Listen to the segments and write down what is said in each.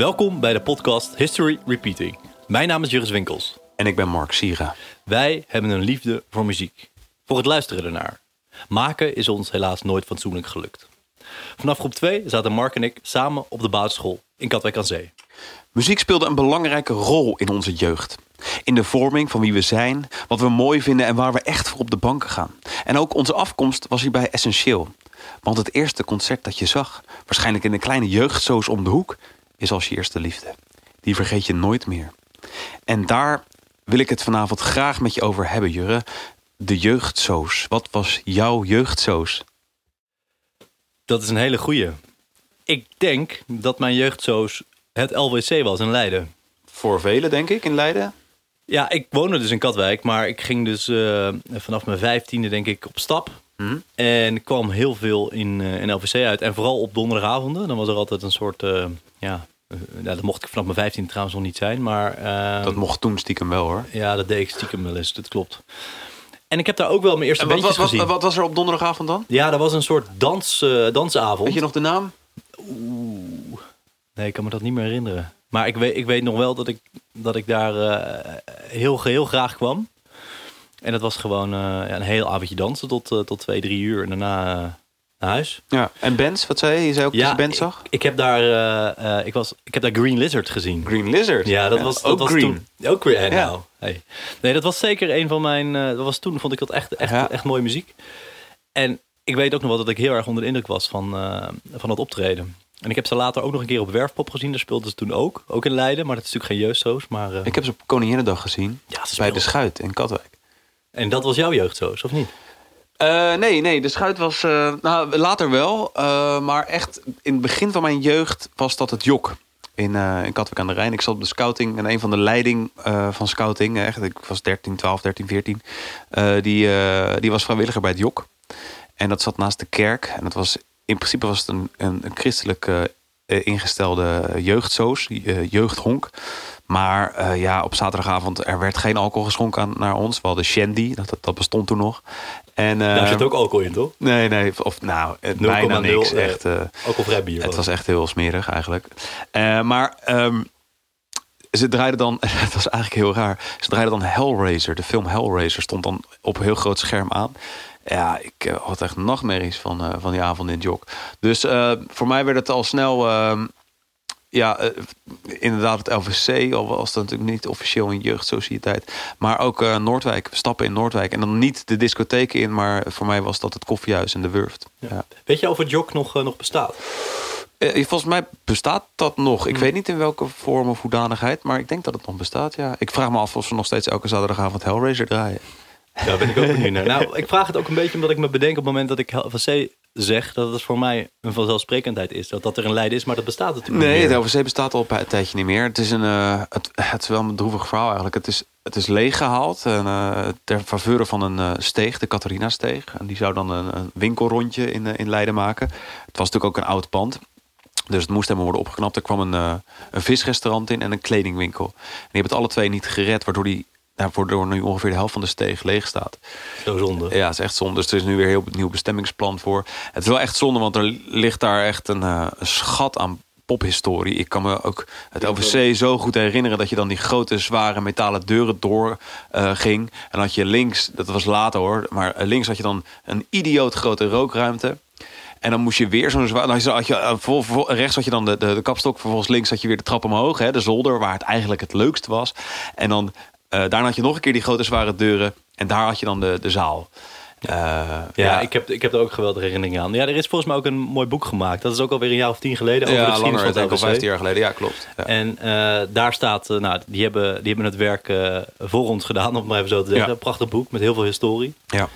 Welkom bij de podcast History Repeating. Mijn naam is Juris Winkels. En ik ben Mark Sira. Wij hebben een liefde voor muziek. Voor het luisteren ernaar. Maken is ons helaas nooit fatsoenlijk gelukt. Vanaf groep 2 zaten Mark en ik samen op de basisschool in Katwijk aan Zee. Muziek speelde een belangrijke rol in onze jeugd. In de vorming van wie we zijn, wat we mooi vinden en waar we echt voor op de banken gaan. En ook onze afkomst was hierbij essentieel. Want het eerste concert dat je zag, waarschijnlijk in een kleine jeugdsoos om de hoek, is als je eerste liefde. Die vergeet je nooit meer. En daar wil ik het vanavond graag met je over hebben, Jurre. De jeugdsoos. Wat was jouw jeugdsoos? Dat is een hele goeie. Ik denk dat mijn jeugdsoos het LWC was in Leiden. Voor velen, denk ik, in Leiden. Ja, ik woonde dus in Katwijk, maar ik ging dus uh, vanaf mijn vijftiende denk ik op stap. Hmm. En kwam heel veel in, uh, in LVC uit. En vooral op donderdagavonden. Dan was er altijd een soort, uh, ja, ja, dat mocht ik vanaf mijn vijftiende trouwens nog niet zijn. Maar, dat mocht toen stiekem wel hoor. Ja, dat deed ik stiekem wel eens, dat klopt. En ik heb daar ook wel mijn eerste bandjes wat, gezien. Wat, wat was er op donderdagavond dan? Ja, dat was een soort dans, dansavond. Weet je nog de naam? Oeh. Nee, ik kan me dat niet meer herinneren. Maar ik weet, ik weet nog wel dat ik, dat ik daar uh, heel, heel graag kwam. En dat was gewoon ja, een heel avondje dansen tot, tot twee, drie uur. En daarna naar huis. Ja, en bands, wat zei je? Je zei ook ja, dat je bands zag? Ik, ik, heb daar, ik, was, ik heb daar Green Lizard gezien. Green Lizard? Ja, dat was, ook dat was green. toen. Ook green, Ja. nou. Hey. Nee, dat was zeker een van mijn... dat was toen, vond ik dat echt, echt, echt mooie muziek. En ik weet ook nog wel dat ik heel erg onder de indruk was van, van het optreden. En ik heb ze later ook nog een keer op Werfpop gezien. Daar speelden ze toen ook. Ook in Leiden. Maar dat is natuurlijk geen jeugdsoos. Maar. Ik heb ze op Koninginnedag gezien. Ja, ze bij de Schuit in Katwijk. En dat was jouw jeugdsoos, of niet? Uh, nee, nee, de Schuit was... Uh, nou, later wel. Uh, maar echt in het begin van mijn jeugd was dat het Jok. In, in Katwijk aan de Rijn. Ik zat op de scouting. En een van de leiding van scouting. Ik was 13, 12, 13, 14. die, die was vrijwilliger bij het Jok. En dat zat naast de kerk. En dat was in principe was het een, een, een christelijk ingestelde jeugdsoos, jeugdhonk. Maar uh, ja, op zaterdagavond er werd geen alcohol geschonken aan, naar ons. We hadden shandy, dat, dat bestond toen nog. En, Daar zit ook alcohol in, toch? Nee, nee, of nou, bijna niks. Echt, alcoholvrij bier. Het was echt heel smerig eigenlijk. maar um, ze draaiden dan, het was eigenlijk heel raar. Ze draaiden dan Hellraiser, de film Hellraiser stond dan op een heel groot scherm aan. Ja, ik uh, had echt nachtmerries van, uh, van die avond in jok. Dus uh, voor mij werd het al snel... ja, inderdaad het LVC. Al was dat natuurlijk niet officieel een jeugdsociëteit. Maar ook Noordwijk. We stappen in Noordwijk. En dan niet de discotheken in. Maar voor mij was dat het koffiehuis en de Wurft. Ja. Ja. Weet je of het jok nog, nog bestaat? volgens mij bestaat dat nog. Ik weet niet in welke vorm of hoedanigheid. Maar ik denk dat het nog bestaat, ja. Ik vraag me af of ze nog steeds elke zaterdagavond Hellraiser draaien. Daar ben ik ook benieuwd naar. Nou, ik vraag het ook een beetje omdat ik me bedenk op het moment dat ik LVC zeg... dat het voor mij een vanzelfsprekendheid is. Dat dat er een Leiden is, maar dat bestaat natuurlijk nee, niet Nee, het LVC bestaat al een tijdje niet meer. Het is, een, uh, het, het is wel een droevig verhaal eigenlijk. Het is, het is leeggehaald en, uh, ter faveur van een uh, steeg, de Catharina-steeg. En die zou dan een, een winkelrondje in, in Leiden maken. Het was natuurlijk ook een oud pand. Dus het moest helemaal worden opgeknapt. Er kwam een, een visrestaurant in en een kledingwinkel. En die hebben het alle twee niet gered, waardoor die waardoor nu ongeveer de helft van de steeg leeg staat. Zo zonde. Ja, het is echt zonde. Dus er is nu weer heel nieuw bestemmingsplan voor. Het is wel echt zonde, want er ligt daar echt een, uh, een schat aan pophistorie. Ik kan me ook het LVC zo goed herinneren... dat je dan die grote, zware metalen deuren door uh, ging. En had je links, dat was later hoor... maar links had je dan een idioot grote rookruimte... En dan moest je weer zo'n zwaar. Dan had je, voor, voor, rechts had je dan de, de, de kapstok. Vervolgens links had je weer de trap omhoog. Hè, de zolder, waar het eigenlijk het leukst was. En dan daarna had je nog een keer die grote zware deuren. En daar had je dan de, de zaal. Uh, ja, ja, Ik, heb, ik heb er ook geweldige herinneringen aan. Ja, er is volgens mij ook een mooi boek gemaakt. Dat is ook alweer een jaar of tien geleden. Over ja, de langer. Ik al vijftien jaar geleden. Ja, klopt. Ja. En uh, daar staat... nou, die hebben, die hebben het werk voor ons gedaan, om het maar even zo te zeggen. Ja. Een prachtig boek met heel veel historie. Ja.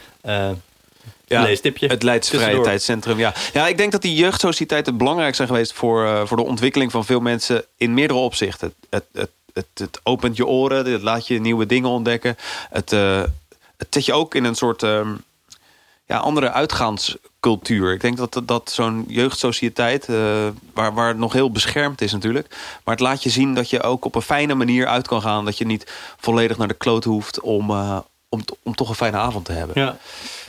Ja, leestipje. Het Leids Vrijheidscentrum, ja. Ja, ik denk dat die jeugdsociëteiten belangrijk zijn geweest... voor, uh, voor de ontwikkeling van veel mensen in meerdere opzichten. Het, het, het, het opent je oren, het laat je nieuwe dingen ontdekken. Het, uh, het zet je ook in een soort uh, ja, andere uitgaanscultuur. Ik denk dat, dat zo'n jeugdsociëteit, uh, waar, waar het nog heel beschermd is natuurlijk... maar het laat je zien dat je ook op een fijne manier uit kan gaan. Dat je niet volledig naar de kloot hoeft om, uh, om, om toch een fijne avond te hebben. Ja.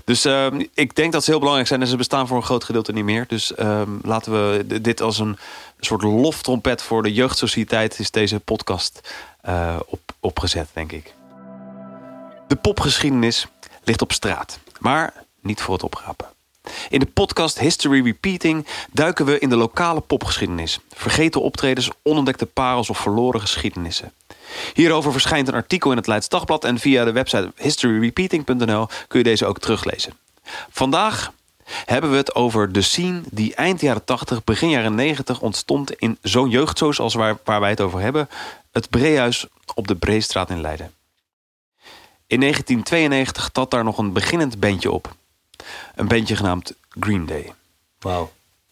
Dus uh, ik denk dat ze heel belangrijk zijn. En ze bestaan voor een groot gedeelte niet meer. Dus uh, laten we dit als een een soort loftrompet voor de jeugdsociëteit is deze podcast uh, op, opgezet, denk ik. De popgeschiedenis ligt op straat, maar niet voor het oprapen. In de podcast History Repeating duiken we in de lokale popgeschiedenis. Vergeten optredens, onontdekte parels of verloren geschiedenissen. Hierover verschijnt een artikel in het Leids Dagblad... en via de website historyrepeating.nl kun je deze ook teruglezen. Vandaag hebben we het over de scene die eind jaren 80, begin jaren 90 ontstond... in zo'n jeugdzoos als waar, waar wij het over hebben... het Breehuis op de Breestraat in Leiden. In 1992 trad daar nog een beginnend bandje op. Een bandje genaamd Green Day. Wauw.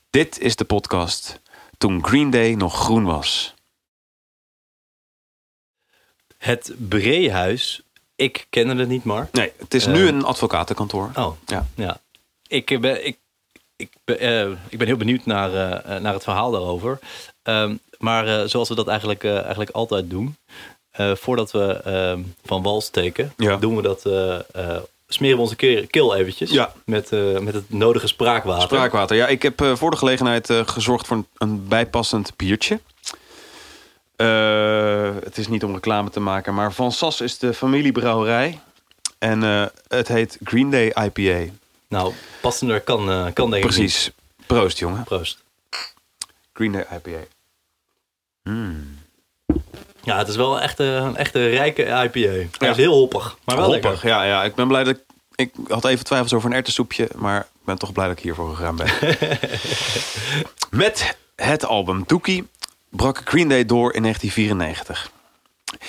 Dit is de podcast toen Green Day nog groen was. Het Breehuis, ik kende het niet maar. Nee, het is nu een advocatenkantoor. Oh, ja. ja. Ik ben, ik, ik, ben, uh, ik ben heel benieuwd naar, uh, naar het verhaal daarover. Um, maar uh, zoals we dat eigenlijk, eigenlijk altijd doen... voordat we ehm, van wal steken, ja. doen we dat smeren we onze keel eventjes. Ja. Met, uh, met het nodige spraakwater. Spraakwater, ja. Ik heb uh, voor de gelegenheid uh, gezorgd voor een, een bijpassend biertje. het is niet om reclame te maken, maar Van Sas is de familiebrouwerij. En het heet Green Day IPA. Nou, passender kan, kan denk ik Precies. Proost, jongen. Proost. Green Day IPA. Mm. Ja, het is wel echt een echte rijke IPA. Hij is heel hoppig, maar wel hoppig, lekker. Ja, ja, ik ben blij dat ik... Ik had even twijfels over een erwtensoepje, maar ik ben toch blij dat ik hiervoor gegaan ben. Met het album Dookie brak Green Day door in 1994.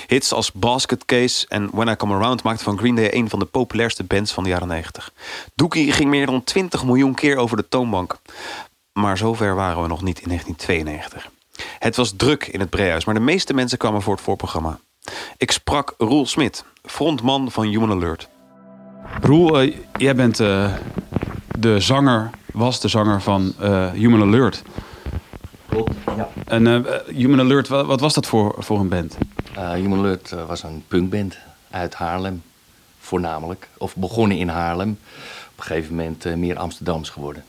Hits als Basket Case en When I Come Around maakten van Green Day een van de populairste bands van de jaren 90. Dookie ging meer dan 20 miljoen keer over de toonbank. Maar zover waren we nog niet in 1992. Het was druk in het Breehuis, maar de meeste mensen kwamen voor het voorprogramma. Ik sprak Roel Smit, frontman van Human Alert. Roel, uh, jij bent uh, de zanger, was de zanger van uh, Human Alert. Klopt, ja. En Human Alert, wat, wat, was dat voor, voor een band? Human Alert was een punkband uit Haarlem, voornamelijk. Of begonnen in Haarlem. Op een gegeven moment meer Amsterdams geworden.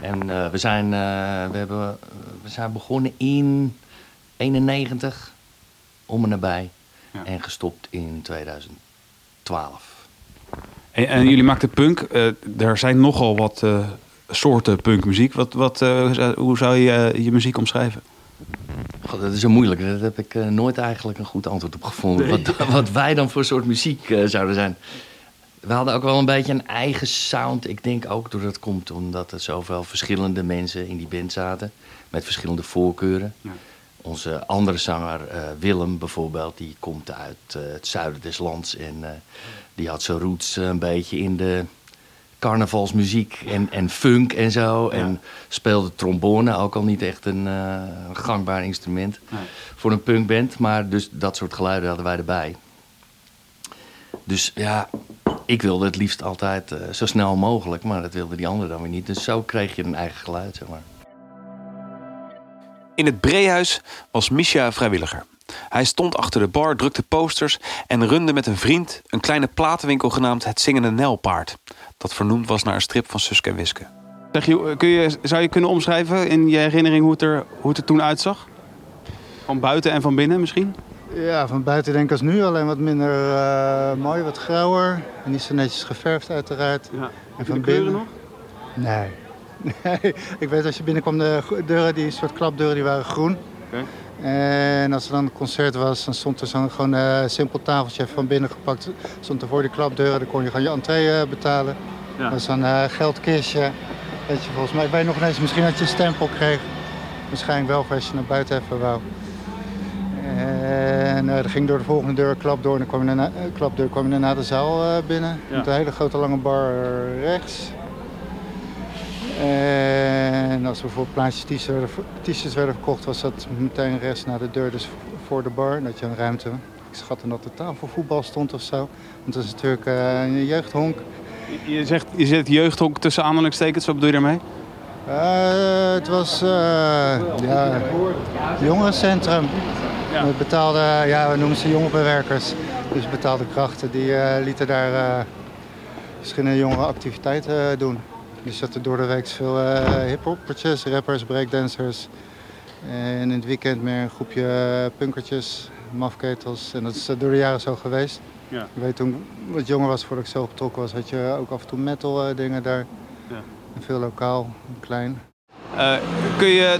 En uh, we, zijn, uh, we, hebben, we zijn begonnen in 91, om en nabij. Ja. En gestopt in 2012. En, en jullie maakten punk. Er zijn nogal wat soorten punkmuziek. Wat, wat, hoe zou je je muziek omschrijven? God, dat is zo moeilijk. Daar heb ik nooit eigenlijk een goed antwoord op gevonden. Nee. Wat, wat, wij dan voor soort muziek zouden zijn we hadden ook wel een beetje een eigen sound. Ik denk ook doordat het komt omdat er zoveel verschillende mensen in die band zaten. Met verschillende voorkeuren. Ja. Onze andere zanger, uh, Willem bijvoorbeeld, die komt uit het zuiden des lands. En die had zijn roots een beetje in de carnavalsmuziek en, en funk en zo. Ja. En speelde trombone, ook al niet echt een gangbaar instrument nee. voor een punkband. Maar dus dat soort geluiden hadden wij erbij. Dus ja, ik wilde het liefst altijd uh, zo snel mogelijk, maar dat wilde die ander dan weer niet. Dus zo kreeg je een eigen geluid, zeg maar. In het Breehuis was Misha vrijwilliger. Hij stond achter de bar, drukte posters en runde met een vriend een kleine platenwinkel genaamd Het Zingende Nelpaard. Dat vernoemd was naar een strip van Suske en Wiske. Zeg je, kun je, zou je kunnen omschrijven in je herinnering hoe het er, hoe het er toen uitzag? Van buiten en van binnen misschien? Ja, van buiten denk ik als nu. Alleen wat minder uh, mooi, wat grauwer. Niet zo netjes geverfd uiteraard. Ja. En van binnen nog? Nee. nee. Ik weet als je binnenkwam, de deuren, die soort klapdeuren, die waren groen. Okay. En als er dan een concert was, dan stond er zo'n gewoon een uh, simpel tafeltje van binnen gepakt. Stond er voor de klapdeuren, dan kon je gewoon je entree uh, betalen. Ja. Dat was een uh, geldkistje. Weet je, volgens mij, ik weet nog eens, misschien dat je een stempel kreeg. Waarschijnlijk wel als je naar buiten even wou. En uh, ging door de volgende deur, klapdeur, en dan kwam je, na, uh, klapdeur, kwam je daarna de zaal uh, binnen. Ja. Met een hele grote lange bar rechts. En als er bijvoorbeeld plaatjes t-shirts werden, verkocht, was dat meteen rechts naar de deur, dus voor de bar. Dat je een ruimte. Ik schatte dat er tafelvoetbal stond of zo. Want dat is natuurlijk een jeugdhonk. Je zegt, je zet jeugdhonk tussen aanhalingstekens, wat bedoel je daarmee? het was ja, jongerencentrum. Ja. Met betaalde, ja, we noemen ze jongerenwerkers. Dus betaalde krachten, die uh, lieten daar uh, verschillende jongere activiteiten uh, doen. Dus dat er door de week veel uh, hiphoppertjes, rappers, breakdancers, En in het weekend meer een groepje punkertjes, mafketels. En dat is door de jaren zo geweest. Ja. Ik weet toen ik wat jonger was, voordat ik zo betrokken was, had je ook af en toe metal eh, dingen daar. Ja. En veel lokaal, klein. Eh, kun je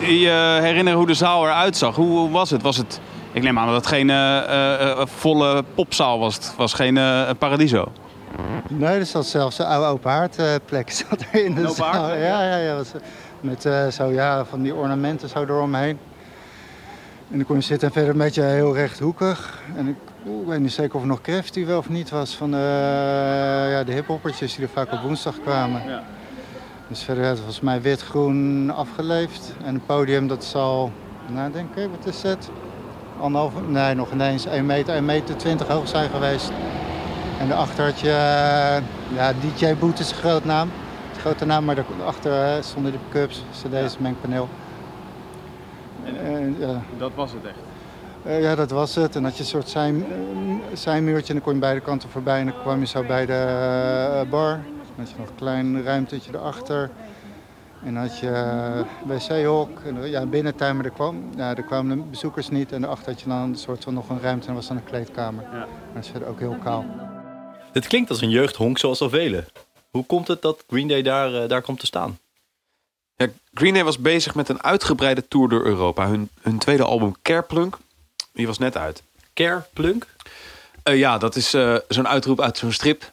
je herinneren hoe de zaal eruit zag? Hoe, hoe was het? Was het? Ik neem aan dat het geen eh, eh, eh, volle popzaal was. Het was geen eh, paradiso. Nee, er zat zelfs een oude open haardplek zat er in de open zaal. Ja, ja, ja. Was, met eh, zo, ja, van die ornamenten zo eromheen. En dan kon je zitten en verder een beetje heel rechthoekig. En ik, weet niet zeker of er nog Crafty wel of niet was van de, ja, de hiphoppertjes die er vaak op woensdag kwamen. Ja. Dus verder had het volgens mij wit-groen afgeleefd. En het podium dat zal, nou denk ik, wat is het? Anderhalve, nee nog ineens 1 meter, 1 meter 20 hoog zijn geweest. En daarachter had je, eh, ja, DJ Boot is een groot naam. Een grote naam, maar daarachter eh, stonden de pick-ups, cd's, mengpaneel. En, ja. Dat was het echt. Eh, ja, dat was het. En had je een soort zijn, eh, zijmuurtje en dan kon je beide kanten voorbij. En dan kwam je zo bij de eh, bar. Dan had je nog een klein ruimtetje erachter. En dan had je eh, wc-hok. Ja, binnentuin, maar er, kwam, ja, er kwamen de bezoekers niet. En daarachter had je dan een soort van nog een ruimte en was dan een kleedkamer. Ja. Maar dat is verder ook heel kaal. Dit klinkt als een jeugdhonk zoals al velen. Hoe komt het dat Green Day daar, eh, daar komt te staan? Ja, Green Day was bezig met een uitgebreide tour door Europa. Hun, hun tweede album Kerplunk, die was net uit. Care Plunk? Eh, ja, dat is eh, zo'n uitroep uit zo'n strip.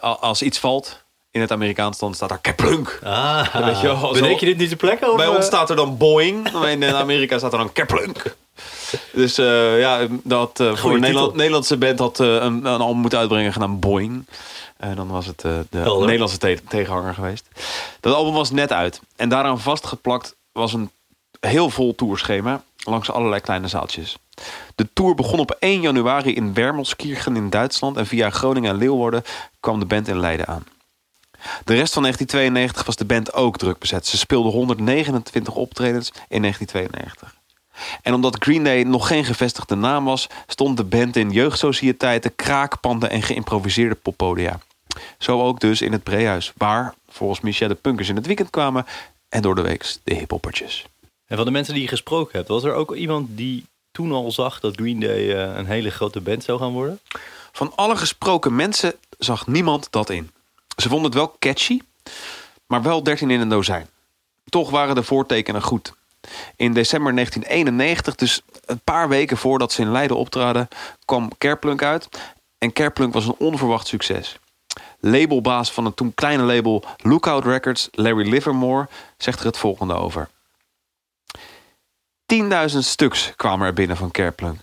Als iets valt in het Amerikaans, dan staat daar Kerplunk. Ah, weet je bedenk je dit niet te plekken? Bij ons staat er dan Boeing. maar In Amerika staat er dan Kerplunk. Dus eh, ja, dat eh, voor een Nederland. Nederlandse band had eh, een, een album moeten uitbrengen genaamd Boeing. En dan was het de Helder. Nederlandse te- tegenhanger geweest. Dat album was net uit. En daaraan vastgeplakt was een heel vol tourschema langs allerlei kleine zaaltjes. De tour begon op 1 januari in Wermelskirchen in Duitsland. En via Groningen en Leeuwarden kwam de band in Leiden aan. De rest van 1992 was de band ook druk bezet. Ze speelden 129 optredens in 1992. En omdat Green Day nog geen gevestigde naam was, stond de band in jeugdsocieteiten, kraakpanden en geïmproviseerde poppodia. Zo ook dus in het Breehuis, waar volgens Michel de punkers in het weekend kwamen en door de week de hiphoppertjes. En van de mensen die je gesproken hebt, was er ook iemand die toen al zag dat Green Day eh, een hele grote band zou gaan worden? Van alle gesproken mensen zag niemand dat in. Ze vonden het wel catchy, maar wel 13 in een dozijn. Toch waren de voortekenen goed. In december 1991, dus een paar weken voordat ze in Leiden optraden, kwam Kerplunk uit. En Kerplunk was een onverwacht succes. Labelbaas van het toen kleine label Lookout Records, Larry Livermore, zegt er het volgende over. 10.000 stuks kwamen er binnen van Kerplunk.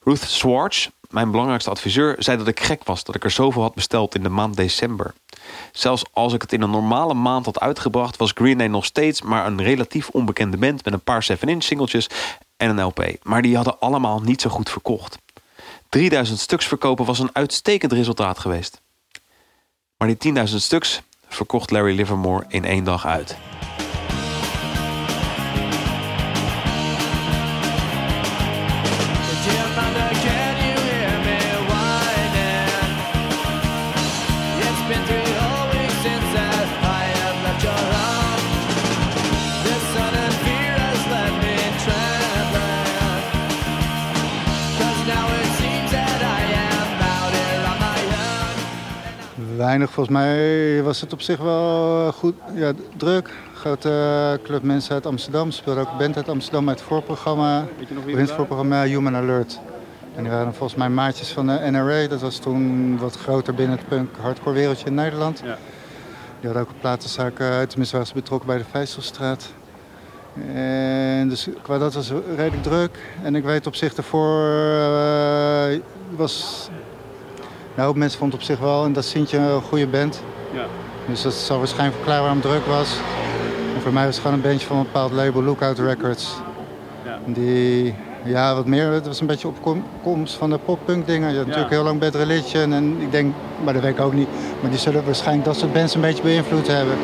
Ruth Swartz, mijn belangrijkste adviseur, zei dat ik gek was dat ik er zoveel had besteld in de maand december. Zelfs als ik het in een normale maand had uitgebracht, was Green Day nog steeds maar een relatief onbekende band met een paar 7-inch singeltjes en een LP. Maar die hadden allemaal niet zo goed verkocht. 3000 stuks verkopen was een uitstekend resultaat geweest. Maar die 10.000 stuks verkocht Larry Livermore in één dag uit. Weinig, volgens mij was het op zich wel eh, goed, ja, druk. Grote eh, club mensen uit Amsterdam. Ze speelden ook band uit Amsterdam uit het voorprogramma. Het voorprogramma Human Alert. En die waren volgens mij maatjes van de NRA. Dat was toen wat groter binnen het punk hardcore wereldje in Nederland. Ja. Die hadden ook een platenzaak, eh, tenminste waren ze betrokken bij de Vijzelstraat. En dus qua dat was redelijk druk. En ik weet op zich daarvoor eh, was... Nou, hoop mensen vonden het op zich wel, en dat Sintje een goede band. Ja. Dus dat zal waarschijnlijk verklaren waarom het druk was. En voor mij was het gewoon een bandje van een bepaald label, Lookout Records. Ja. Die, ja, wat meer, het was een beetje opkomst van de pop-punk dingen. Je had natuurlijk heel lang Bad Religion en ik denk, maar dat weet ik ook niet. Maar die zullen waarschijnlijk dat soort bands een beetje beïnvloed hebben.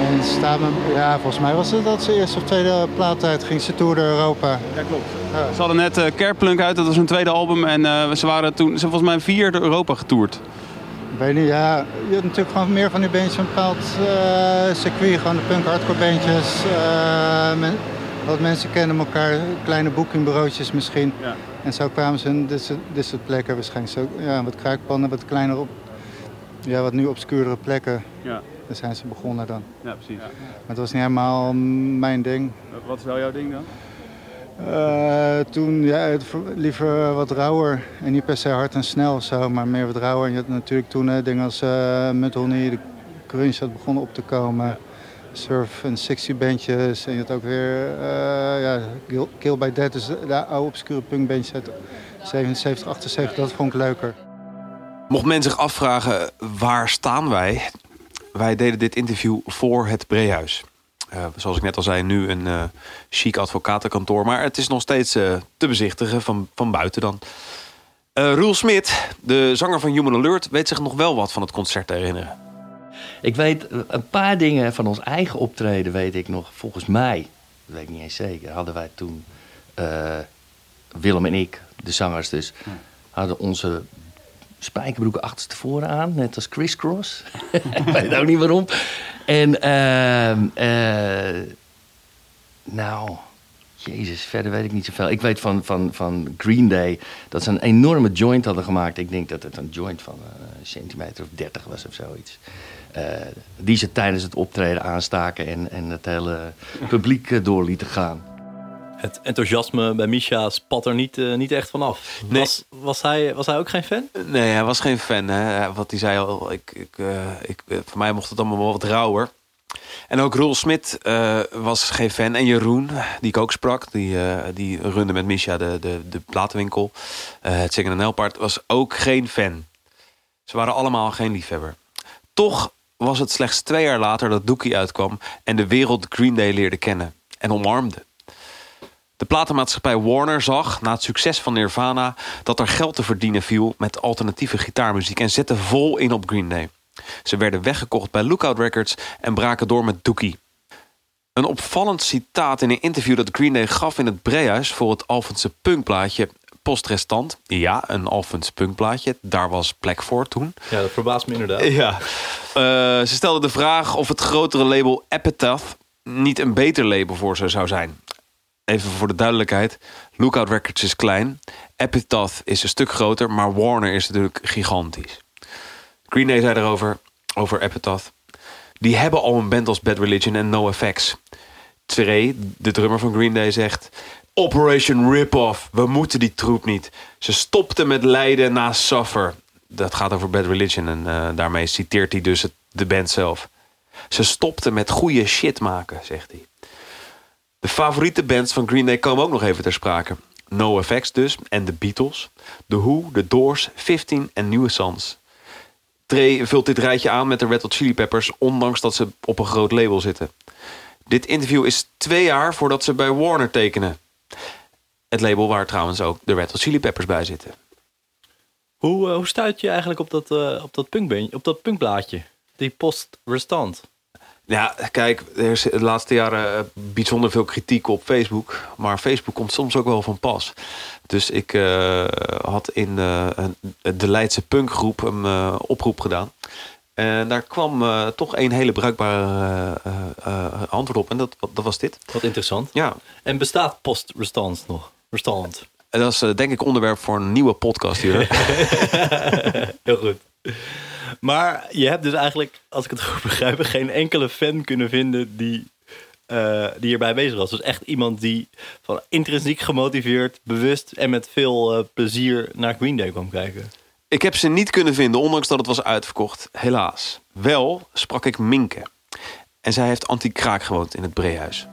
En staat me, ja, volgens mij was het dat ze eerste of tweede plaat uit ging. Ze tour door Europa. Ja, klopt. Ze hadden net eh Kerplunk uit, dat was hun tweede album. En eh, ze waren toen, ze volgens mij vier door Europa getoerd. Ik weet niet, ja. Je hebt natuurlijk gewoon meer van die beentjes een bepaald uh, circuit. Gewoon de punk hardcore beentjes. Men, wat mensen kennen elkaar, kleine boekingbureautjes misschien. Ja. En zo kwamen ze in dit, dit soort plekken waarschijnlijk zo. Ja, wat kruikpannen, wat kleiner op. Ja, wat nu obscuurdere plekken. Ja. Daar zijn ze begonnen dan. Ja, precies. Ja. Maar het was niet helemaal mijn ding. Wat is wel jouw ding dan? Uh, toen ja, liever wat rauwer. En niet per se hard en snel maar meer wat rauwer. En je had natuurlijk toen dingen als uh, de crunch had begonnen op te komen. Surf en 60 bandjes. En je had ook weer uh, ja, Kill by Dead, dus de oude obscure punkbandjes uit 77, 78. Dat vond ik leuker. Mocht men zich afvragen, waar staan wij? Wij deden dit interview voor het Breehuis. Uh, zoals ik net al zei, nu een uh, chic advocatenkantoor. Maar het is nog steeds uh, te bezichtigen van, van buiten dan. Roel Smit, de zanger van Human Alert, weet zich nog wel wat van het concert te herinneren. Ik weet een paar dingen van ons eigen optreden, weet ik nog. Volgens mij, dat weet ik niet eens zeker, hadden wij toen, Willem en ik, de zangers dus, hadden onze spijkerbroeken achterstevoren aan, net als crisscross. ik weet ook niet waarom. En uh, uh, nou, jezus, verder weet ik niet zoveel. Ik weet van, van, van Green Day dat ze een enorme joint hadden gemaakt. Ik denk dat het een joint van een centimeter of dertig was of zoiets. Uh, die ze tijdens het optreden aanstaken en, en het hele publiek door lieten gaan. Het enthousiasme bij Misha spat er niet, uh, niet echt vanaf. Nee. Was, was, hij, was hij ook geen fan? Nee, hij was geen fan. Hè. Wat hij zei al, ik, ik, uh, ik, voor mij mocht het allemaal wel wat rauwer. En ook Roel Smit uh, was geen fan. En Jeroen, die ik ook sprak, die, die runde met Misha de, de, de platenwinkel. het Zingen en was ook geen fan. Ze waren allemaal geen liefhebber. Toch was het slechts twee jaar later dat Dookie uitkwam... en de wereld Green Day leerde kennen en omarmde. De platenmaatschappij Warner zag, na het succes van Nirvana... dat er geld te verdienen viel met alternatieve gitaarmuziek... en zette vol in op Green Day. Ze werden weggekocht bij Lookout Records en braken door met Dookie. Een opvallend citaat in een interview dat Green Day gaf in het Brehuis... voor het Alphense punkplaatje Postrestant. Ja, een Alphens punkplaatje. Daar was plek voor toen. Ja, dat verbaast me inderdaad. Ja. Uh, ze stelde de vraag of het grotere label Epitaph... niet een beter label voor ze zou zijn even voor de duidelijkheid. Lookout Records is klein. Epitaph is een stuk groter. Maar Warner is natuurlijk gigantisch. Green Day zei erover, over Epitaph. Die hebben al een band als Bad Religion en No Effects. Trey, de drummer van Green Day, zegt... Operation Rip-Off. We moeten die troep niet. Ze stopten met lijden na Suffer. Dat gaat over Bad Religion. En uh, daarmee citeert hij dus de band zelf. Ze stopten met goede shit maken, zegt hij. De favoriete bands van Green Day komen ook nog even ter sprake. No Effects dus, en de Beatles. The Who, The Doors, 15 en Nieuwe Sons. Trey vult dit rijtje aan met de Red Hot Chili Peppers... ondanks dat ze op een groot label zitten. Dit interview is twee jaar voordat ze bij Warner tekenen. Het label waar trouwens ook de Red Hot Chili Peppers bij zitten. Hoe, uh, hoe stuit je eigenlijk op dat, uh, op dat, punkbeentje, op dat punkblaadje? Die post-restant? Ja, kijk, er is de laatste jaren eh, bijzonder veel kritiek op Facebook. Maar Facebook komt soms ook wel van pas. Dus ik uh, had in uh, de Leidse punkgroep een uh, oproep gedaan. En daar kwam toch een hele bruikbare antwoord op. En dat, dat was dit. Wat interessant. Ja. En bestaat post-restant nog? Restant. En dat is denk ik onderwerp voor een nieuwe podcast hier. Heel goed. Maar je hebt dus eigenlijk, als ik het goed begrijp, geen enkele fan kunnen vinden die, uh, die hierbij bezig was. Dus echt iemand die van intrinsiek gemotiveerd, bewust en met veel uh, plezier naar Green Day kwam kijken. Ik heb ze niet kunnen vinden, ondanks dat het was uitverkocht. Helaas. Wel sprak ik Minke. En zij heeft anti-kraak gewoond in het Breehuis.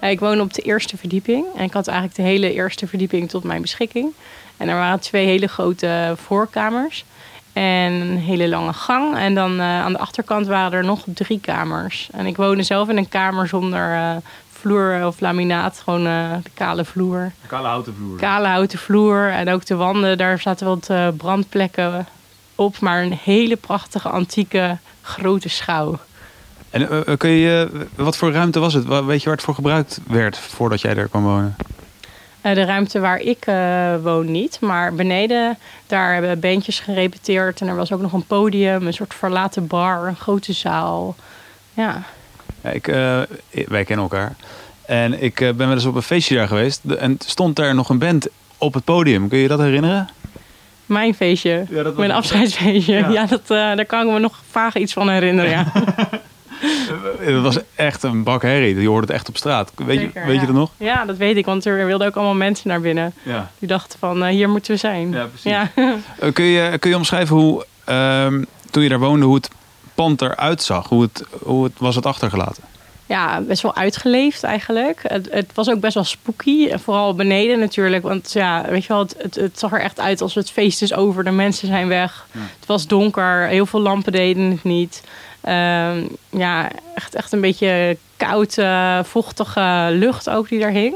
Ik woon op de eerste verdieping. En ik had eigenlijk de hele eerste verdieping tot mijn beschikking. En er waren twee hele grote voorkamers. En een hele lange gang. En dan uh, aan de achterkant waren er nog drie kamers. En ik woonde zelf in een kamer zonder uh, vloer of laminaat. Gewoon uh, de kale vloer. Kale houten vloer. Kale houten vloer. En ook de wanden, daar zaten wat brandplekken op. Maar een hele prachtige, antieke, grote schouw. En kun je, wat voor ruimte was het? Weet je waar het voor gebruikt werd voordat jij daar kwam wonen? Eh, de ruimte waar ik eh, woon niet. Maar beneden, daar hebben bandjes gerepeteerd. En er was ook nog een podium, een soort verlaten bar, een grote zaal. Ja, Ja, ik, eh, wij kennen elkaar. En ik eh, ben wel eens op een feestje daar geweest. En stond daar nog een band op het podium. Kun je dat herinneren? mijn feestje. Ja, dat was Mijn afscheidsfeestje. Ja. Ja, dat, eh, daar kan ik me nog vaag iets van herinneren. Ja. Het was echt een bak herrie. Je hoorde het echt op straat. Weet, je, weet je dat nog? Ja, dat weet ik, want er wilden ook allemaal mensen naar binnen. Ja. Die dachten van, eh, hier moeten we zijn. Ja, precies. Ja. Eh, kun, je, kun je omschrijven hoe, ehm, toen je daar woonde, hoe het pand eruit zag? Hoe, het, hoe het, was het achtergelaten? ja, best wel uitgeleefd eigenlijk. Het, het was ook best wel spooky. En vooral beneden natuurlijk. Want ja, weet je wel, het, het, het zag er echt uit als het feest is over. De mensen zijn weg. Het was donker. Heel veel lampen deden het niet. Ehm, ja, echt, echt een beetje koud, eh, vochtige lucht ook die daar hing.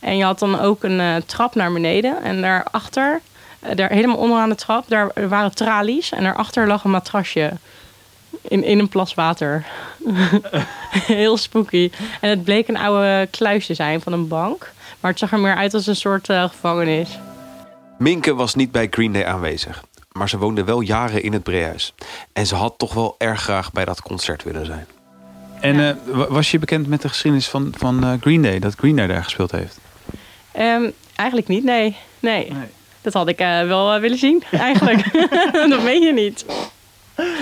En je had dan ook een eh, trap naar beneden. En daarachter, eh, daar helemaal onderaan de trap, daar waren tralies. En daarachter lag een matrasje. In, in een plas water. Heel spooky. En het bleek een oude kluis te zijn van een bank. Maar het zag er meer uit als een soort eh, gevangenis. Minke was niet bij Green Day aanwezig. Maar ze woonde wel jaren in het Brehuis. En ze had toch wel erg graag bij dat concert willen zijn. En eh, wa- was je bekend met de geschiedenis van, van eh, Green Day? Dat Green Day daar gespeeld heeft? Ehm, eigenlijk niet, nee. nee. Nee. Dat had ik eh, wel willen zien, eigenlijk. dat meen je niet.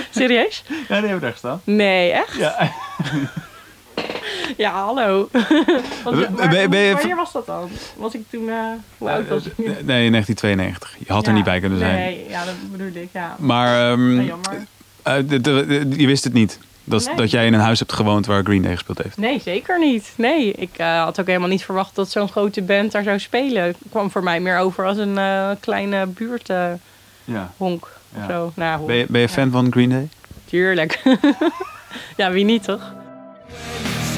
Serieus? Ja, die hebben we daar gestaan. Nee, echt? Ja. Ja, hallo. Want, Ben- waar- ben je- ben je- wanneer was dat dan? Was ik toen... eh hoe oud was ik? Nee, 1992. Je had er niet bij kunnen zijn. Nee, ja, dat bedoel ik, ja. Maar ehm, jammer. eh, de- je wist het niet. Dat, Nee. dat jij in een huis hebt gewoond waar Green Day gespeeld heeft. Nee, zeker niet. Nee, ik eh, had ook helemaal niet verwacht dat zo'n grote band daar zou spelen. Het kwam voor mij meer over als een eh, kleine buurthonk Ja. Ja. zo. Nou, honk. Ben, je, ben je fan van Green Day? Tuurlijk. ja, wie niet, toch?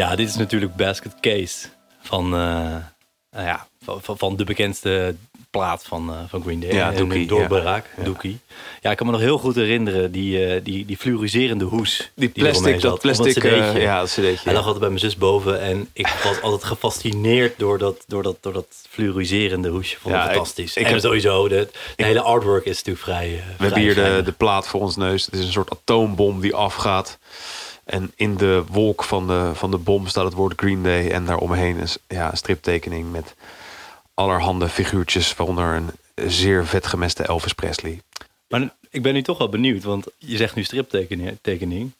Ja, dit is natuurlijk Basket Case van, eh, nou ja, van, van, de bekendste plaat van, eh, van Green Day. Ja, Dookie, doorbraak, ja. Dookie. Ja, ik kan me nog heel goed herinneren, die, eh, die, die fluoriserende hoes. Die plastic, dat plastic, cd'tje. eh, ja, dat cd'tje. Hij lag altijd bij mijn zus boven en ik was altijd gefascineerd door dat, door dat, door dat fluoriserende hoesje. Vond ik Ja, ik- fantastisch. ik en heb- sowieso, de, de hele artwork is natuurlijk vrij We vrij hebben hier de, de plaat voor ons neus. Het is een soort atoombom die afgaat. En in de wolk van de, van de bom staat het woord Green Day. En daaromheen is ja, een striptekening met allerhande figuurtjes. Waaronder een zeer vet gemeste Elvis Presley. Maar ik ben nu toch wel benieuwd, want je zegt nu striptekening. tekening.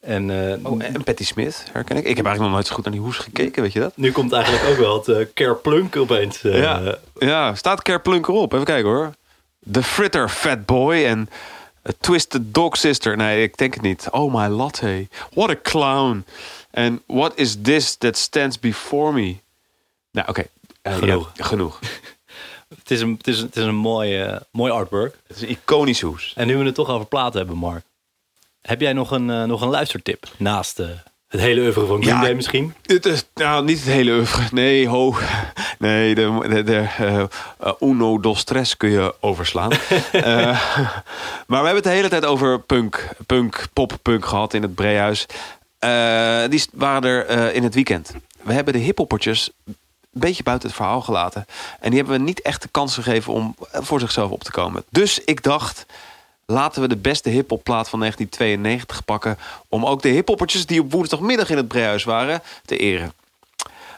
En, eh, Oh, en Patti Smith herken ik. Ik heb eigenlijk nog nooit zo goed naar die hoes gekeken, weet je dat? nu komt eigenlijk ook wel het uh, Kerplunk opeens. eh, ja. ja, staat Kerplunk erop. Even kijken hoor. The Fritter Fat Boy en A Twisted Dog Sister. Nee, ik denk het niet. Oh my latte. What a clown. En what is this that stands before me? Nou, oké. Eh, Genoeg. ja, genoeg. Het is een, het is, het is een mooi, eh, mooi artwork. Het is een iconisch hoes. En nu we het toch over platen hebben, Mark. Heb jij nog een, eh, nog een luistertip? Naast eh, het hele oeuvre van Green Ja, Day misschien? Het is nou niet het hele oeuvre. Nee, ho. Nee, de, de, de eh, eh, Uno dos Tres kun je overslaan. Eh, maar we hebben het de hele tijd over punk, punk pop, punk gehad in het Breehuis. Eh, die waren er in het weekend. We hebben de hiphoppertjes een beetje buiten het verhaal gelaten. En die hebben we niet echt de kans gegeven om voor zichzelf op te komen. Dus ik dacht, laten we de beste hiphopplaat van 1992 pakken... om ook de hiphoppertjes die op woensdagmiddag in het Breehuis waren te eren.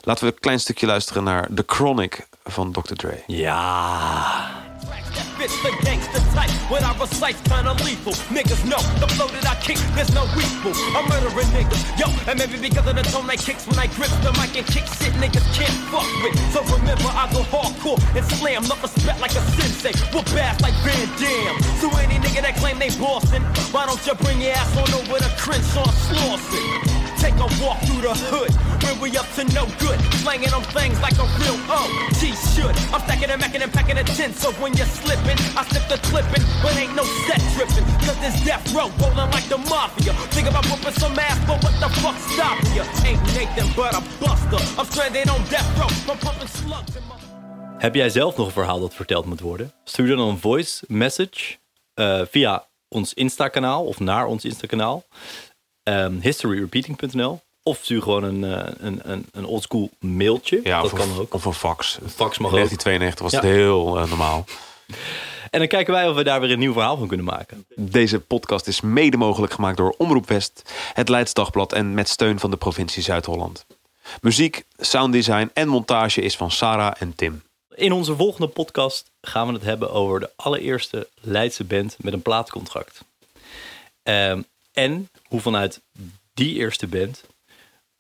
Laten we een klein stukje luisteren naar The Chronic van Dr. Dre. Ja. That bitch, the gangster type. When I recite, kinda lethal. Niggas know the flow that I kick, there's no equal. I'm murdering niggas, yo. And maybe because of the tone I kicks when I grip the mic and kick shit niggas can't fuck with. So remember, I go hardcore and slam, not respect like a sensei. Whoop ass like Van Damme. So any nigga that claim they Boston, why don't you bring your ass on over to Crenshaw Slauson? Take a walk through the hood, where we up to no good. Slanging on things like a real OG should. I'm stacking and macking and packing a tin, so when you're slipping, I slip the clipping, but ain't no set tripping. Cause this death row rolling like the mafia. Think about whooping some ass, but what the fuck stopping you? Ain't Nathan but a buster. I'm stranded on death row from pumping slugs in my. Heb jij zelf nog een verhaal dat verteld moet worden? Stuur dan een voice message eh, via ons Insta-kanaal of naar ons Insta-kanaal. Ehm, historyrepeating.nl of stuur gewoon een, eh, een, een, een oldschool mailtje. Ja, dat of, kan een- ook. Of een fax. Een fax mag In ook. 1992 was Ja. het heel eh, normaal. En dan kijken wij of we daar weer een nieuw verhaal van kunnen maken. Deze podcast is mede mogelijk gemaakt door Omroep West, het Leids Dagblad en met steun van de provincie Zuid-Holland. Muziek, sounddesign en montage is van Sarah en Tim. In onze volgende podcast gaan we het hebben over de allereerste Leidse band met een plaatcontract. Ehm, en hoe vanuit die eerste band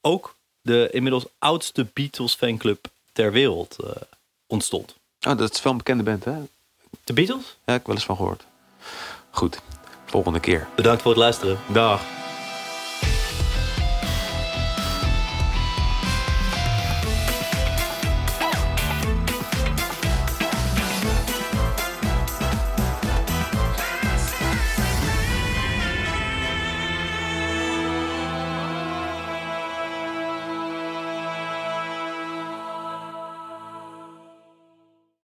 ook de inmiddels oudste Beatles fanclub ter wereld eh, ontstond. Oh, dat is wel een bekende band, hè? De Beatles? Ja, ik heb wel eens van gehoord. Goed, volgende keer. Bedankt voor het luisteren. Dag.